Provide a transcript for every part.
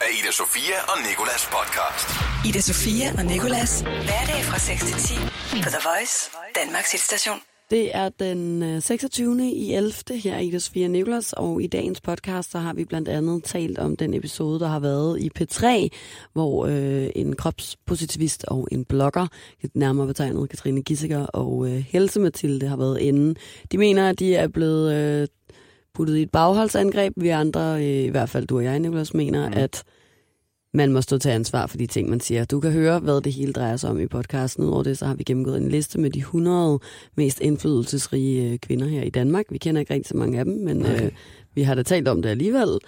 af Ida Sofia og Nikolas podcast. Ida Sofia og Nikolas. Hverdag fra 6 til 10 på The Voice, Danmarks hitstation. Det er den øh, 26. i 11. her i Ida Sofia og Nikolas, og i dagens podcast så har vi blandt andet talt om den episode, der har været i P3, hvor øh, en kropspositivist og en blogger, nærmere betegnet Katrine Gissiker og øh, Helse Mathilde, har været inde. De mener, at de er blevet øh, puttet i et bagholdsangreb. Vi andre, øh, i hvert fald du og jeg, Nikolas, mener, mm. at man må stå til ansvar for de ting, man siger. Du kan høre, hvad det hele drejer sig om i podcasten. Udover det, så har vi gennemgået en liste med de 100 mest indflydelsesrige øh, kvinder her i Danmark. Vi kender ikke rigtig så mange af dem, men okay. øh, vi har da talt om det alligevel.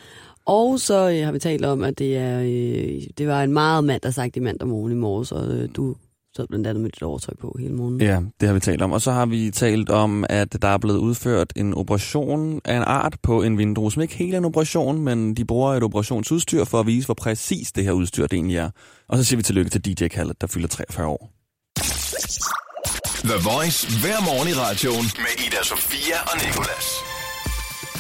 Og så øh, har vi talt om, at det, er, øh, det var en meget mand, der sagde i mandag morgen i morges, og øh, du sad blandt andet med dit overtøj på hele morgenen. Ja, det har vi talt om. Og så har vi talt om, at der er blevet udført en operation af en art på en vindue, som ikke helt er en operation, men de bruger et operationsudstyr for at vise, hvor præcis det her udstyr det egentlig er. Og så siger vi tillykke til DJ Khaled, der fylder 43 år. The Voice hver morgen i radioen med Ida Sofia og Nikolas.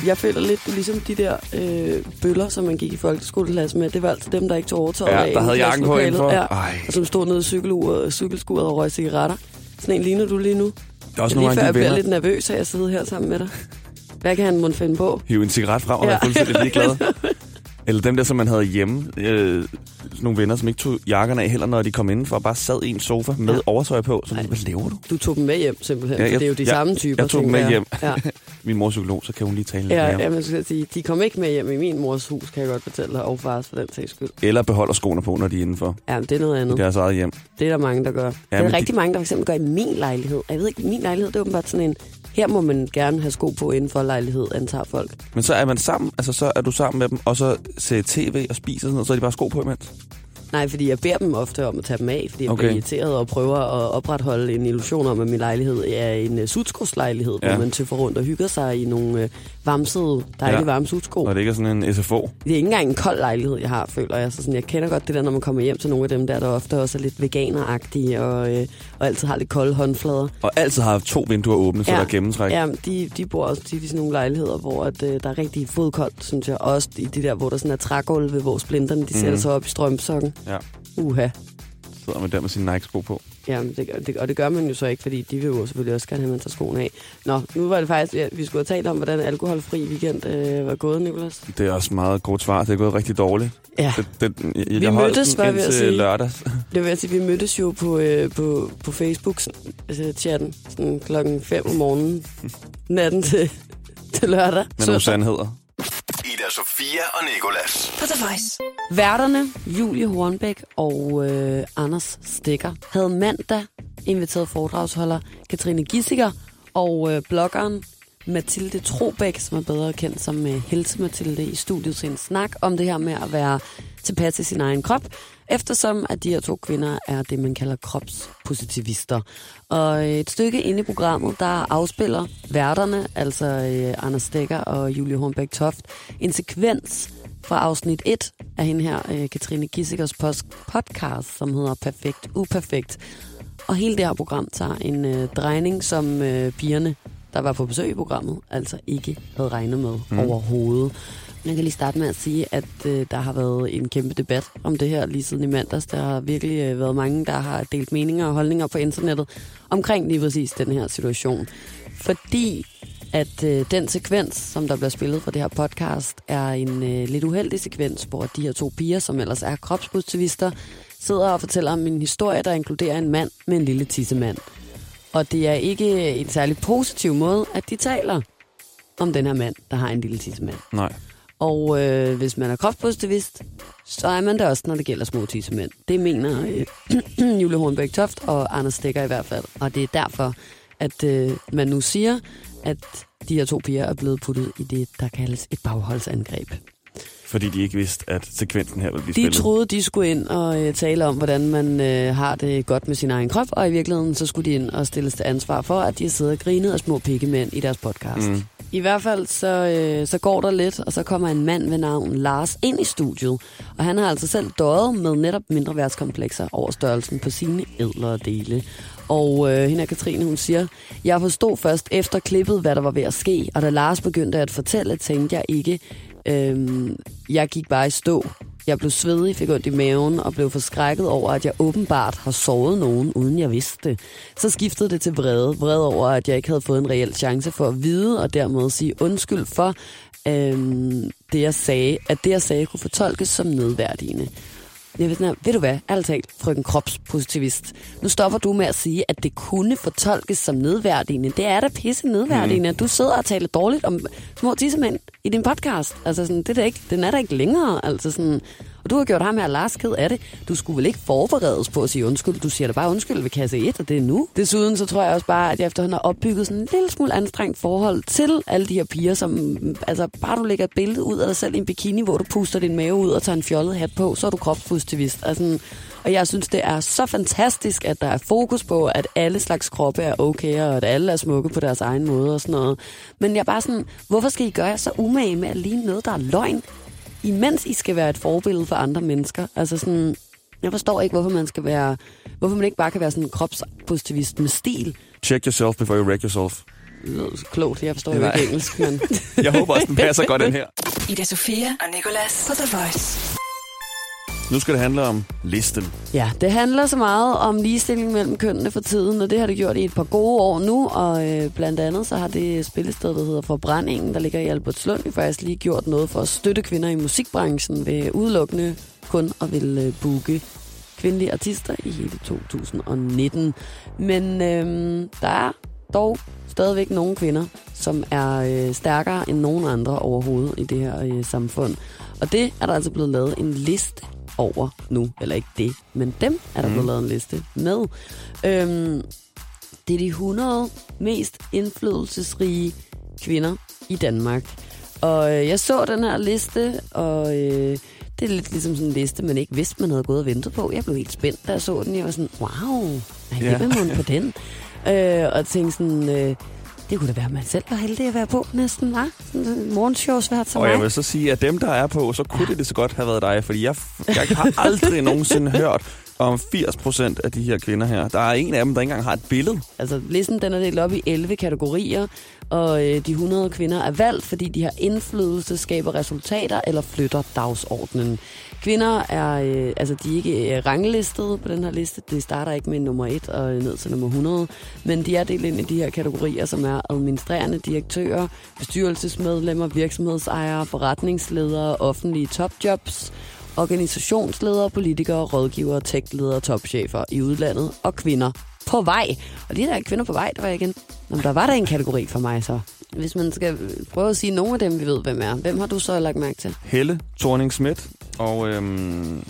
Jeg føler lidt, du er ligesom de der øh, bøller, som man gik i folkeskoleklasse med. Det var altid dem, der ikke tog overtøjet Ja, af. der havde jakken på indenfor. Ja, Ej. og som stod nede i cykeluret, cykelskuret og røg cigaretter. Sådan en ligner du lige nu. Der er også Det er nogle lige før, jeg bliver lidt nervøs af at sidde her sammen med dig. Hvad kan han måtte finde på? hive en cigaret frem og Ja. fuldstændig ligeglad. Eller dem der, som man havde hjemme. Øh, nogle venner, som ikke tog jakkerne af heller, når de kom indenfor, og bare sad i en sofa med Ja. overtøj på. Så hvad laver du? Du tog dem med hjem simpelthen, Ja, jeg- det er jo de ja, samme typer. jeg tog dem med hjem. Ja, Min mor er psykolog, så kan hun lige tale lidt ja, mere. ja men skal jeg sige, de kom ikke med hjem i min mors hus, kan jeg godt fortælle dig, og fars for den sags skyld. Eller beholder skoene på, når de er indenfor. Ja, men det er noget andet. deres eget hjem. Det er der mange, der gør. Ja, det er der de- rigtig mange, der for eksempel gør i min lejlighed. Jeg ved ikke, min lejlighed, det er åbenbart sådan en, her må man gerne have sko på inden for lejlighed, antager folk. Men så er man sammen, altså så er du sammen med dem, og så ser tv og spiser sådan noget, så er de bare sko på imens. Nej, fordi jeg beder dem ofte om at tage dem af, fordi jeg okay. Bliver irriteret og prøver at opretholde en illusion om, at min lejlighed er en uh, sutsko-lejlighed, ja. Hvor man tøffer rundt og hygger sig i nogle uh, varmsede, dejlige ja. Varme sutsko. Og det ikke er sådan en SFO. Det er ikke engang en kold lejlighed, jeg har, føler jeg. Så sådan, jeg kender godt det der, når man kommer hjem til nogle af dem der, der ofte også er lidt veganeragtige og, øh, og altid har lidt kolde håndflader. Og altid har to vinduer åbne, så Ja. der er gennemtræk. Ja, de, de bor også tit i sådan nogle lejligheder, hvor at, øh, der er rigtig fodkoldt, synes jeg. Også i de der, hvor der sådan er trægulv ved, hvor splinterne de sætter Mhm. sig op i strømsokken. Ja. Uha. Sidder man der med sin Nike-sko på. Ja, det, det, og det gør man jo så ikke, fordi de vil jo selvfølgelig også gerne have, at man tager skoene af. Nå, nu var det faktisk, ja, vi skulle have talt om, hvordan alkoholfri weekend øh, var gået, Nicolas. Det er også meget godt svar. Det er gået rigtig dårligt. Ja, Det, det, jeg, Vi jeg mødtes, var jeg ved at sige. lørdags. det vil jeg sige, vi mødtes jo på, øh, på, på Facebook-chatten sådan klokken 5 om morgenen, natten til, til lørdag. Med nogle sandheder. Ida Sofia og Nikolas. På The Voice. Værterne, Julie Hornbæk og øh, Anders Stikker, havde mandag inviteret foredragsholder Katrine Gissiker og øh, bloggeren Mathilde Trobæk, som er bedre kendt som øh, Helse Mathilde, i studiet til en snak om det her med at være tilpas i sin egen krop, eftersom at de her to kvinder er det, man kalder kropspositivister. Og et stykke inde i programmet, der afspiller værterne, altså øh, Anders Stikker og Julie Hornbæk Toft, en sekvens fra afsnit 1 af hende her, øh, Katrine Gissikers podcast, som hedder Perfekt Uperfekt. Og hele det her program tager en øh, drejning, som øh, pigerne, der var på besøg i programmet, altså ikke havde regnet med mm. overhovedet. Jeg kan lige starte med at sige, at øh, der har været en kæmpe debat om det her lige siden i mandags. Der har virkelig øh, været mange, der har delt meninger og holdninger på internettet omkring lige præcis den her situation. Fordi at øh, den sekvens, som der bliver spillet fra det her podcast, er en øh, lidt uheldig sekvens, hvor de her to piger, som ellers er kropspositivister, sidder og fortæller om en historie, der inkluderer en mand med en lille tissemand. Og det er ikke en særlig positiv måde, at de taler om den her mand, der har en lille tissemand. Nej. Og øh, hvis man er kropspositivist, så er man det også, når det gælder små tissemænd. Det mener øh, Julie Hornbæk Toft og Anders Stikker i hvert fald. Og det er derfor, at øh, man nu siger, at de her to piger er blevet puttet i det, der kaldes et bagholdsangreb. Fordi de ikke vidste, at sekvensen her ville blive De spillet. troede, de skulle ind og øh, tale om, hvordan man øh, har det godt med sin egen krop, og i virkeligheden så skulle de ind og stilles til ansvar for, at de har siddet og grinet af små pikkemænd i deres podcast. Mm. I hvert fald så, øh, så går der lidt, og så kommer en mand ved navn Lars ind i studiet, og han har altså selv døjet med netop mindre værtskomplekser over størrelsen på sine ædlere dele. Og øh, hende er Katrine, hun siger, jeg forstod først efter klippet, hvad der var ved at ske, og da Lars begyndte at fortælle, tænkte jeg ikke, øh, jeg gik bare i stå jeg blev svedig, fik ondt i maven og blev forskrækket over, at jeg åbenbart har såret nogen, uden jeg vidste det. Så skiftede det til vrede. Vrede over, at jeg ikke havde fået en reel chance for at vide, og dermed sige undskyld for, øhm, det jeg sagde, at det jeg sagde kunne fortolkes som nedværdigende. Jeg ved, sådan, ved du hvad, ærligt talt, frøken kropspositivist. Nu stopper du med at sige, at det kunne fortolkes som nedværdigende. Det er da pisse nedværdigende, at du sidder og taler dårligt om små tissemænd i din podcast. Altså sådan, det er da ikke, den er der ikke længere. Altså sådan, og du har gjort ham her, Lars ked af det. Du skulle vel ikke forberedes på at sige undskyld. Du siger da bare undskyld ved kasse 1, og det er nu. Desuden så tror jeg også bare, at jeg efterhånden har opbygget sådan en lille smule anstrengt forhold til alle de her piger, som altså bare du lægger et billede ud af dig selv i en bikini, hvor du puster din mave ud og tager en fjollet hat på, så er du kropspositivist. Altså, og jeg synes, det er så fantastisk, at der er fokus på, at alle slags kroppe er okay, og at alle er smukke på deres egen måde og sådan noget. Men jeg er bare sådan, hvorfor skal I gøre jer så umage med at ligne noget, der er løgn? imens I skal være et forbillede for andre mennesker. Altså sådan, jeg forstår ikke, hvorfor man skal være, hvorfor man ikke bare kan være sådan en kropspositivist med stil. Check yourself before you wreck yourself. Klogt, jeg forstår jo ikke engelsk, men... jeg håber også, den passer godt, den her. Ida Sofia og Nicolas på The Voice. Nu skal det handle om listen. Ja, det handler så meget om ligestilling mellem kønnene for tiden, og det har det gjort i et par gode år nu, og øh, blandt andet så har det spillested, der hedder Forbrændingen, der ligger i Albertslund, jo faktisk lige gjort noget for at støtte kvinder i musikbranchen ved udelukkende kun at vil øh, booke kvindelige artister i hele 2019. Men øh, der er dog stadigvæk nogle kvinder, som er øh, stærkere end nogen andre overhovedet i det her øh, samfund. Og det er der altså blevet lavet en liste over nu. Eller ikke det, men dem er der mm. blevet lavet en liste med. Øhm, det er de 100 mest indflydelsesrige kvinder i Danmark. Og øh, jeg så den her liste, og øh, det er lidt ligesom sådan en liste, man ikke vidste, man havde gået og ventet på. Jeg blev helt spændt, da jeg så den. Jeg var sådan, wow, hvem er på den? Øh, og tænkte sådan, øh, det kunne da være, at man selv var heldig at være på næsten, var? Morgenshows hvert som Og jeg vil så sige, at dem, der er på, så kunne det det så godt have været dig, fordi jeg, jeg har aldrig nogensinde hørt om 80 procent af de her kvinder her. Der er en af dem, der ikke engang har et billede. Altså, listen den er delt op i 11 kategorier, og øh, de 100 kvinder er valgt, fordi de har indflydelse, skaber resultater eller flytter dagsordenen. Kvinder er, øh, altså de er ikke øh, ranglistet på den her liste. De starter ikke med nummer 1 og ned til nummer 100, men de er delt ind i de her kategorier, som er administrerende direktører, bestyrelsesmedlemmer, virksomhedsejere, forretningsledere, offentlige topjobs, organisationsledere, politikere, rådgivere, techledere, topchefer i udlandet og kvinder på vej. Og de der kvinder på vej, der var jeg igen... Nå, der var der en kategori for mig så. Hvis man skal prøve at sige nogle af dem, vi ved, hvem er. Hvem har du så lagt mærke til? Helle thorning og øhm,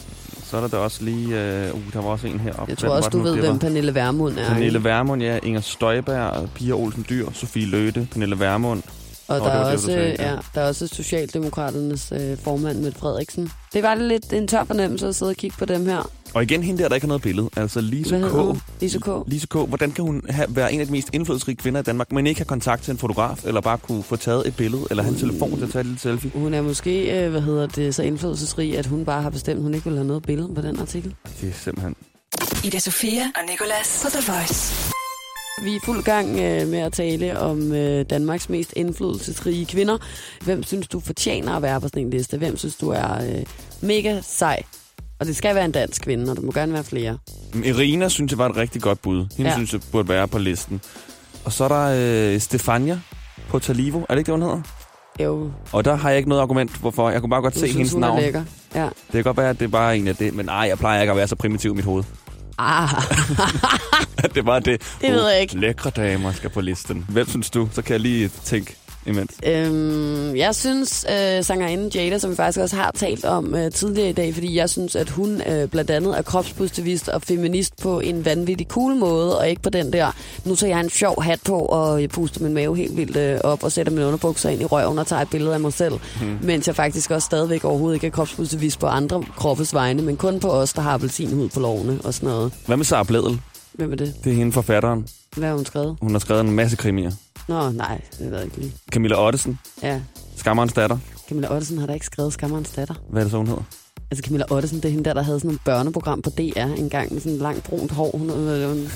så er der da også lige... Øh, uh, der var også en heroppe. Jeg tror også, du ved, hvem Pernille Vermund er. Pernille Vermund, ja. Inger Støjberg, Pia Olsen Dyr, Sofie Løde, Pernille Vermund. Og, og der, er også, det, ja, der er også Socialdemokraternes øh, formand, Mette Frederiksen. Det var lidt en tør fornemmelse at sidde og kigge på dem her. Og igen hende der, der ikke har noget billede. Altså Lise K. Lise K. Lise K. Hvordan kan hun have, være en af de mest indflydelsesrige kvinder i Danmark, men ikke have kontakt til en fotograf, eller bare kunne få taget et billede, eller have en telefon til at tage et lille selfie? Hun er måske, øh, hvad hedder det, så indflydelsesrig, at hun bare har bestemt, at hun ikke vil have noget billede på den artikel. Det er simpelthen... Ida Sofia og Nicolas på The Voice. Vi er fuld gang øh, med at tale om øh, Danmarks mest indflydelsesrige kvinder. Hvem synes du fortjener at være på sådan en liste? Hvem synes du er øh, mega sej? Og det skal være en dansk kvinde, og der må gerne være flere. Irina synes jeg var et rigtig godt bud. Hende ja. synes jeg burde være på listen. Og så er der øh, Stefania på Talivo. Er det ikke det, hun hedder? Jo. Og der har jeg ikke noget argument, hvorfor. Jeg kunne bare godt du se synes, hendes hun navn. Er lækker. Ja. Det kan godt være, at det er bare en af det. Men nej, jeg plejer ikke at være så primitiv i mit hoved. Ah. det var det. Det ved jeg ikke. Lækre damer skal på listen. Hvem synes du? Så kan jeg lige tænke imens. Øhm, jeg synes, øh, sangerinden Jada, som vi faktisk også har talt om øh, tidligere i dag, fordi jeg synes, at hun øh, blandt andet er kropspositivist og feminist på en vanvittig cool måde, og ikke på den der, nu tager jeg en sjov hat på, og jeg puster min mave helt vildt øh, op og sætter mine underbukser ind i røven og tager et billede af mig selv, hmm. mens jeg faktisk også stadigvæk overhovedet ikke er kropspositivist på andre kroppes vegne, men kun på os, der har appelsinhud på lovene og sådan noget. Hvad med Sara Bledel? Hvem er det? Det er hende forfatteren. Hvad har hun skrevet? Hun har skrevet en masse krimier. Nå, nej, det ved jeg ikke lige. Camilla Ottesen. Ja. Skammerens datter. Camilla Ottesen har da ikke skrevet Skammerens datter. Hvad er det så, hun hedder? Altså Camilla Ottesen, det er hende der, der havde sådan et børneprogram på DR en gang med sådan langt brunt hår. Hun, hun, hun,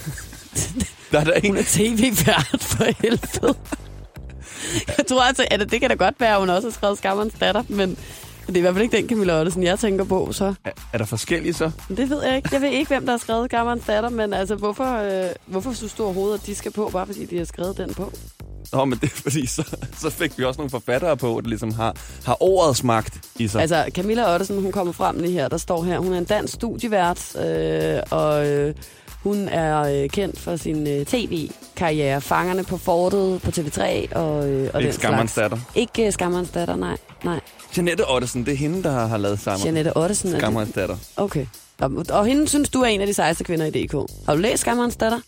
der er der en... hun er tv-vært for helvede. jeg tror altså, at det kan da godt være, at hun også har skrevet Skammerens datter, men Det er i hvert fald ikke den Camilla Ottesen, jeg tænker på, så. Er, er der forskellige så? Det ved jeg ikke. Jeg ved ikke, hvem der har skrevet Gammerens datter, men altså, hvorfor, øh, hvorfor synes du overhovedet, at de skal på, bare fordi de har skrevet den på? Nå, men det er fordi, så, så fik vi også nogle forfattere på, der ligesom har, har ordets magt i sig. Altså, Camilla Ottesen, hun kommer frem lige her, der står her. Hun er en dansk studievært, øh, og øh, hun er øh, kendt for sin øh, tv-karriere. Fangerne på fortet på TV3 og, øh, og Ikke Skammerens datter. Ikke uh, Skammerens datter, nej. nej. Jeanette Ottesen, det er hende, der har lavet sammen. Jeanette Ottesen. er Skammerens datter. Okay. Og, og hende synes du er en af de sejeste kvinder i DK. Har du læst Skammerens datter?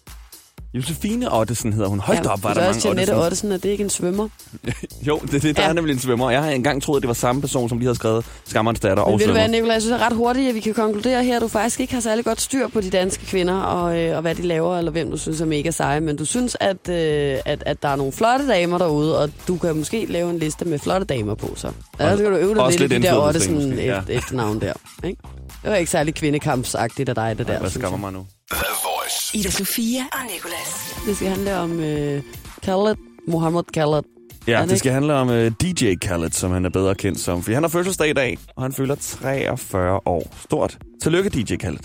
Josefine Ottesen hedder hun. Hold da op, var der mange også Jeanette Ottesen. Ottesen, er det ikke en svømmer? Jo, det, det, der Ja. er nemlig en svømmer. Jeg har engang troet, at det var samme person, som lige havde skrevet Skammerens datter og Men ved du hvad, Nicolaj, jeg synes det er ret hurtigt, at vi kan konkludere her, at du faktisk ikke har særlig godt styr på de danske kvinder, og, øh, og hvad de laver, eller hvem du synes er mega seje. Men du synes, at, øh, at, at der er nogle flotte damer derude, og du kan måske lave en liste med flotte damer på, så. Ja, så kan du øve dig lidt, lidt i de der Ottesen ja. efter, efternavn der. Ikke? Det var ikke særlig kvindekampsagtigt af dig, det der. Hvad skammer mig nu? Ida Sofia og Nicolas. Det skal handle om øh, Khaled, Mohammed Khaled. Ja, det skal handle om uh, DJ Khaled, som han er bedre kendt som. Fordi han har fødselsdag i dag, og han fylder 43 år. Stort. Tillykke, DJ Khaled.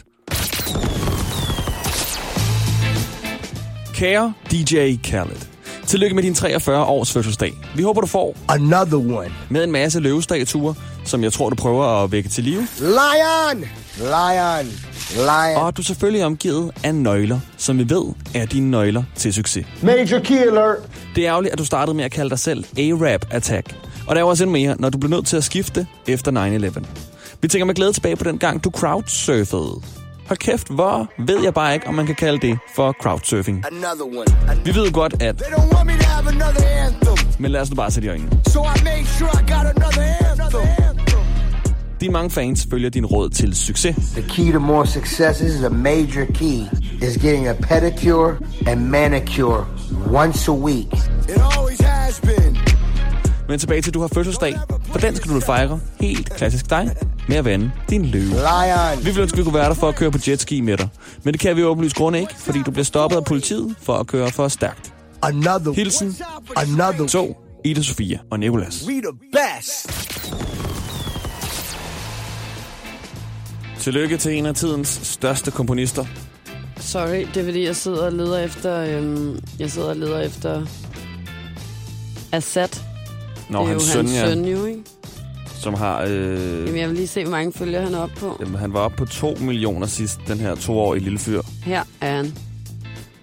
Kære DJ Khaled. Tillykke med din 43 års fødselsdag. Vi håber, du får Another one. med en masse løvestatuer, som jeg tror, du prøver at vække til live. Lion! Lion! Lion. Og du er selvfølgelig omgivet af nøgler, som vi ved er dine nøgler til succes. Major key alert. Det er ærgerligt, at du startede med at kalde dig selv A-Rap Attack. Og der er jo også endnu mere, når du blev nødt til at skifte efter 9-11. Vi tænker med glæde tilbage på den gang, du crowdsurfede. Hold kæft, hvor ved jeg bare ikke, om man kan kalde det for crowdsurfing. Another one. An- Vi ved godt, at... They don't want me to have another anthem. Men lad os nu bare sætte i øjnene. So I made sure I got another anthem. Dine mange fans følger din råd til succes. The key to more successes, the major key, is getting a pedicure and manicure once a week. It always has been. Men tilbage til, at du har fødselsdag. For den skal du fejre helt klassisk dig med at vande din løve. Lion. Vi ville ønske, vi kunne være der for at køre på jetski med dig. Men det kan vi åbenlyst grund ikke, fordi du bliver stoppet af politiet for at køre for stærkt. Another Hilsen, Another to Ida Sofia og Nikolas. We the best. Tillykke til en af tidens største komponister. Sorry, det er fordi, jeg sidder og leder efter... Øhm, jeg sidder og leder efter... Assad. Når det er hans jo søn, hans ja, søn jo, ikke? som har... Øh, Jamen, jeg vil lige se, hvor mange følger han er op på. jamen, han var oppe på 2 millioner sidst, den her toårige lille fyr. Her er han.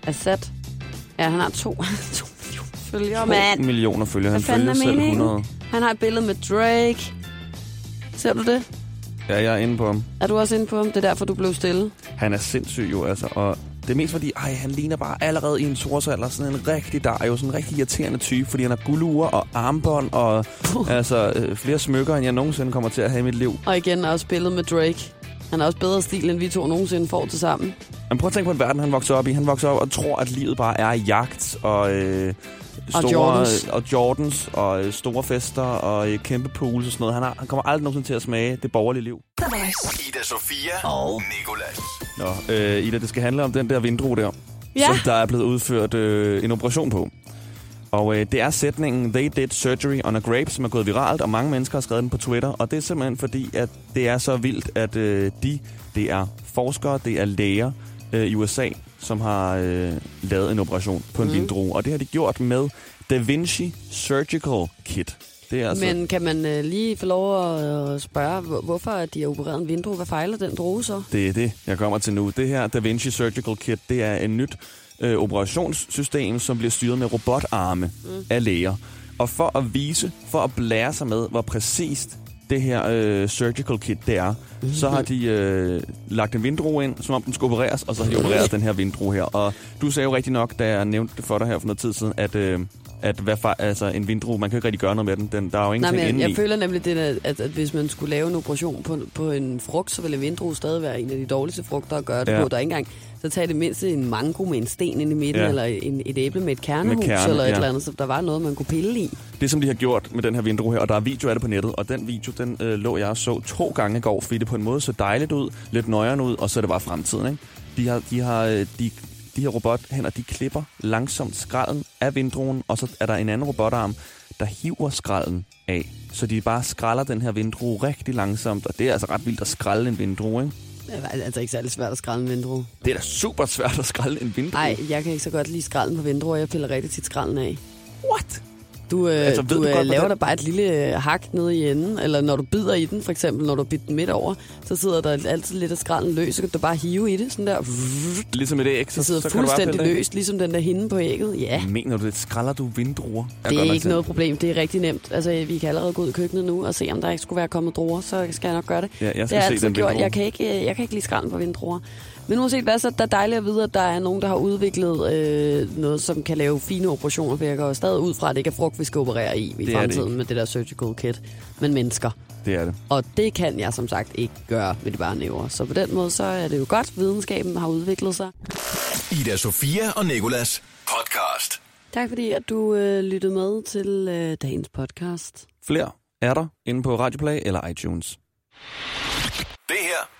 Assad. Ja, han har to, to millioner følgere, 2 mand. millioner følger. Han følger er selv meningen? 100. Han har et billede med Drake. Ser du det? Ja, jeg er inde på ham. Er du også inde på ham? Det er derfor, du blev stille. Han er sindssyg jo, altså. Og det er mest fordi, ej, han ligner bare allerede i en torsalder sådan en rigtig der, jo sådan en rigtig irriterende type, fordi han har guldurer og armbånd og altså øh, flere smykker, end jeg nogensinde kommer til at have i mit liv. Og igen også billedet med Drake. Han har også bedre stil, end vi to nogensinde får til sammen. Men prøv at tænke på den verden, han vokser op i. Han vokser op og tror, at livet bare er jagt og... Øh, Og store, Jordans. og Jordans og øh, store fester og øh, kæmpe pools og sådan noget. Han, har, han kommer aldrig nogensinde til at smage det borgerlige liv. Ida Sofia og Nikolas. Nå, øh, Ida, det skal handle om den der vindrue der, Ja. som der er blevet udført øh, en operation på. Og øh, det er sætningen They did surgery on a grape, som er gået viralt, og mange mennesker har skrevet den på Twitter. Og det er simpelthen fordi, at det er så vildt, at øh, de, det er forskere, det er læger øh, i USA, som har øh, lavet en operation på en mm. vindrue. Og det har de gjort med Da Vinci Surgical Kit. Det er altså, Men kan man øh, lige få lov at øh, spørge, hvor- hvorfor de har opereret en vindrue? Hvad fejler den drue så? Det er det, jeg kommer til nu. Det her Da Vinci Surgical Kit, det er en nyt øh, operationssystem, som bliver styret med robotarme mm. af læger. Og for at vise, for at blære sig med, hvor præcist det her øh, surgical kit det er, så har de øh, lagt en vindrue ind, som om den skulle opereres, og så har de opereret den her vindrue her. Og du sagde jo rigtig nok, da jeg nævnte det for dig her for noget tid siden, at, øh, at hvad fa- altså, en vindrue, man kan jo ikke rigtig gøre noget med den. den der er jo Nej, ingenting men jeg, jeg i. føler nemlig, det at, at hvis man skulle lave en operation på, på en frugt, så ville en vindrue stadig være en af de dårligste frugter at gøre det Ja. på. Der er ikke engang, så tag det mindste en mango med en sten ind i midten, Ja. eller en, et æble med et kernehus, kerne, eller et ja. eller andet, så der var noget, man kunne pille i. Det, som de har gjort med den her vindrue her, og der er video af det på nettet, og den video, den øh, lå jeg og så to gange i går, fordi det på en måde så dejligt ud, lidt nøjeren ud, og så det bare fremtiden, ikke? De har, de har, øh, de, de her robothænder, de klipper langsomt skralden af vindruen, og så er der en anden robotarm, der hiver skralden af. Så de bare skralder den her vindrue rigtig langsomt, og det er altså ret vildt at skralde en vindrue, ikke? Det er altså ikke særlig svært at skralde en vindrue. Det er da super svært at skralde en vindrue. Nej, jeg kan ikke så godt lide skralden på vindruer. Jeg piller rigtig tit skralden af. What? Du, øh, Altså, du, du øh, godt, laver der bare et lille øh, hak nede i enden, eller når du bider i den, for eksempel, når du bider den midt over, så sidder der altid lidt af skralden løs, så kan du bare hive i det, sådan der. Ligesom et æg, så, Det sidder så kan du fuldstændig det af. løst, ligesom den der hinde på ægget. Ja, Mener du det? Skralder du vindruer? Det er ikke selv. noget problem. Det er rigtig nemt. Altså, vi kan allerede gå ud i køkkenet nu og se, om der ikke skulle være kommet druer, så skal jeg nok gøre det. Ja, jeg det skal har se jeg altid den gjort. Jeg kan, ikke, jeg kan ikke lide skralden på vindruer. Men uanset hvad, så er det dejligt at vide, at der er nogen, der har udviklet øh, noget, som kan lave fine operationer, for jeg går stadig ud fra, at det ikke er frugt, vi skal operere i i det fremtiden ikke. med det der surgical kit, men mennesker. Det er det. Og det kan jeg som sagt ikke gøre med de bare næver. Så på den måde, så er det jo godt, videnskaben har udviklet sig. Ida Sofia og Nikolas podcast. Tak fordi, at du øh, lyttede med til øh, dagens podcast. Flere er der inde på Radioplay eller iTunes. Det her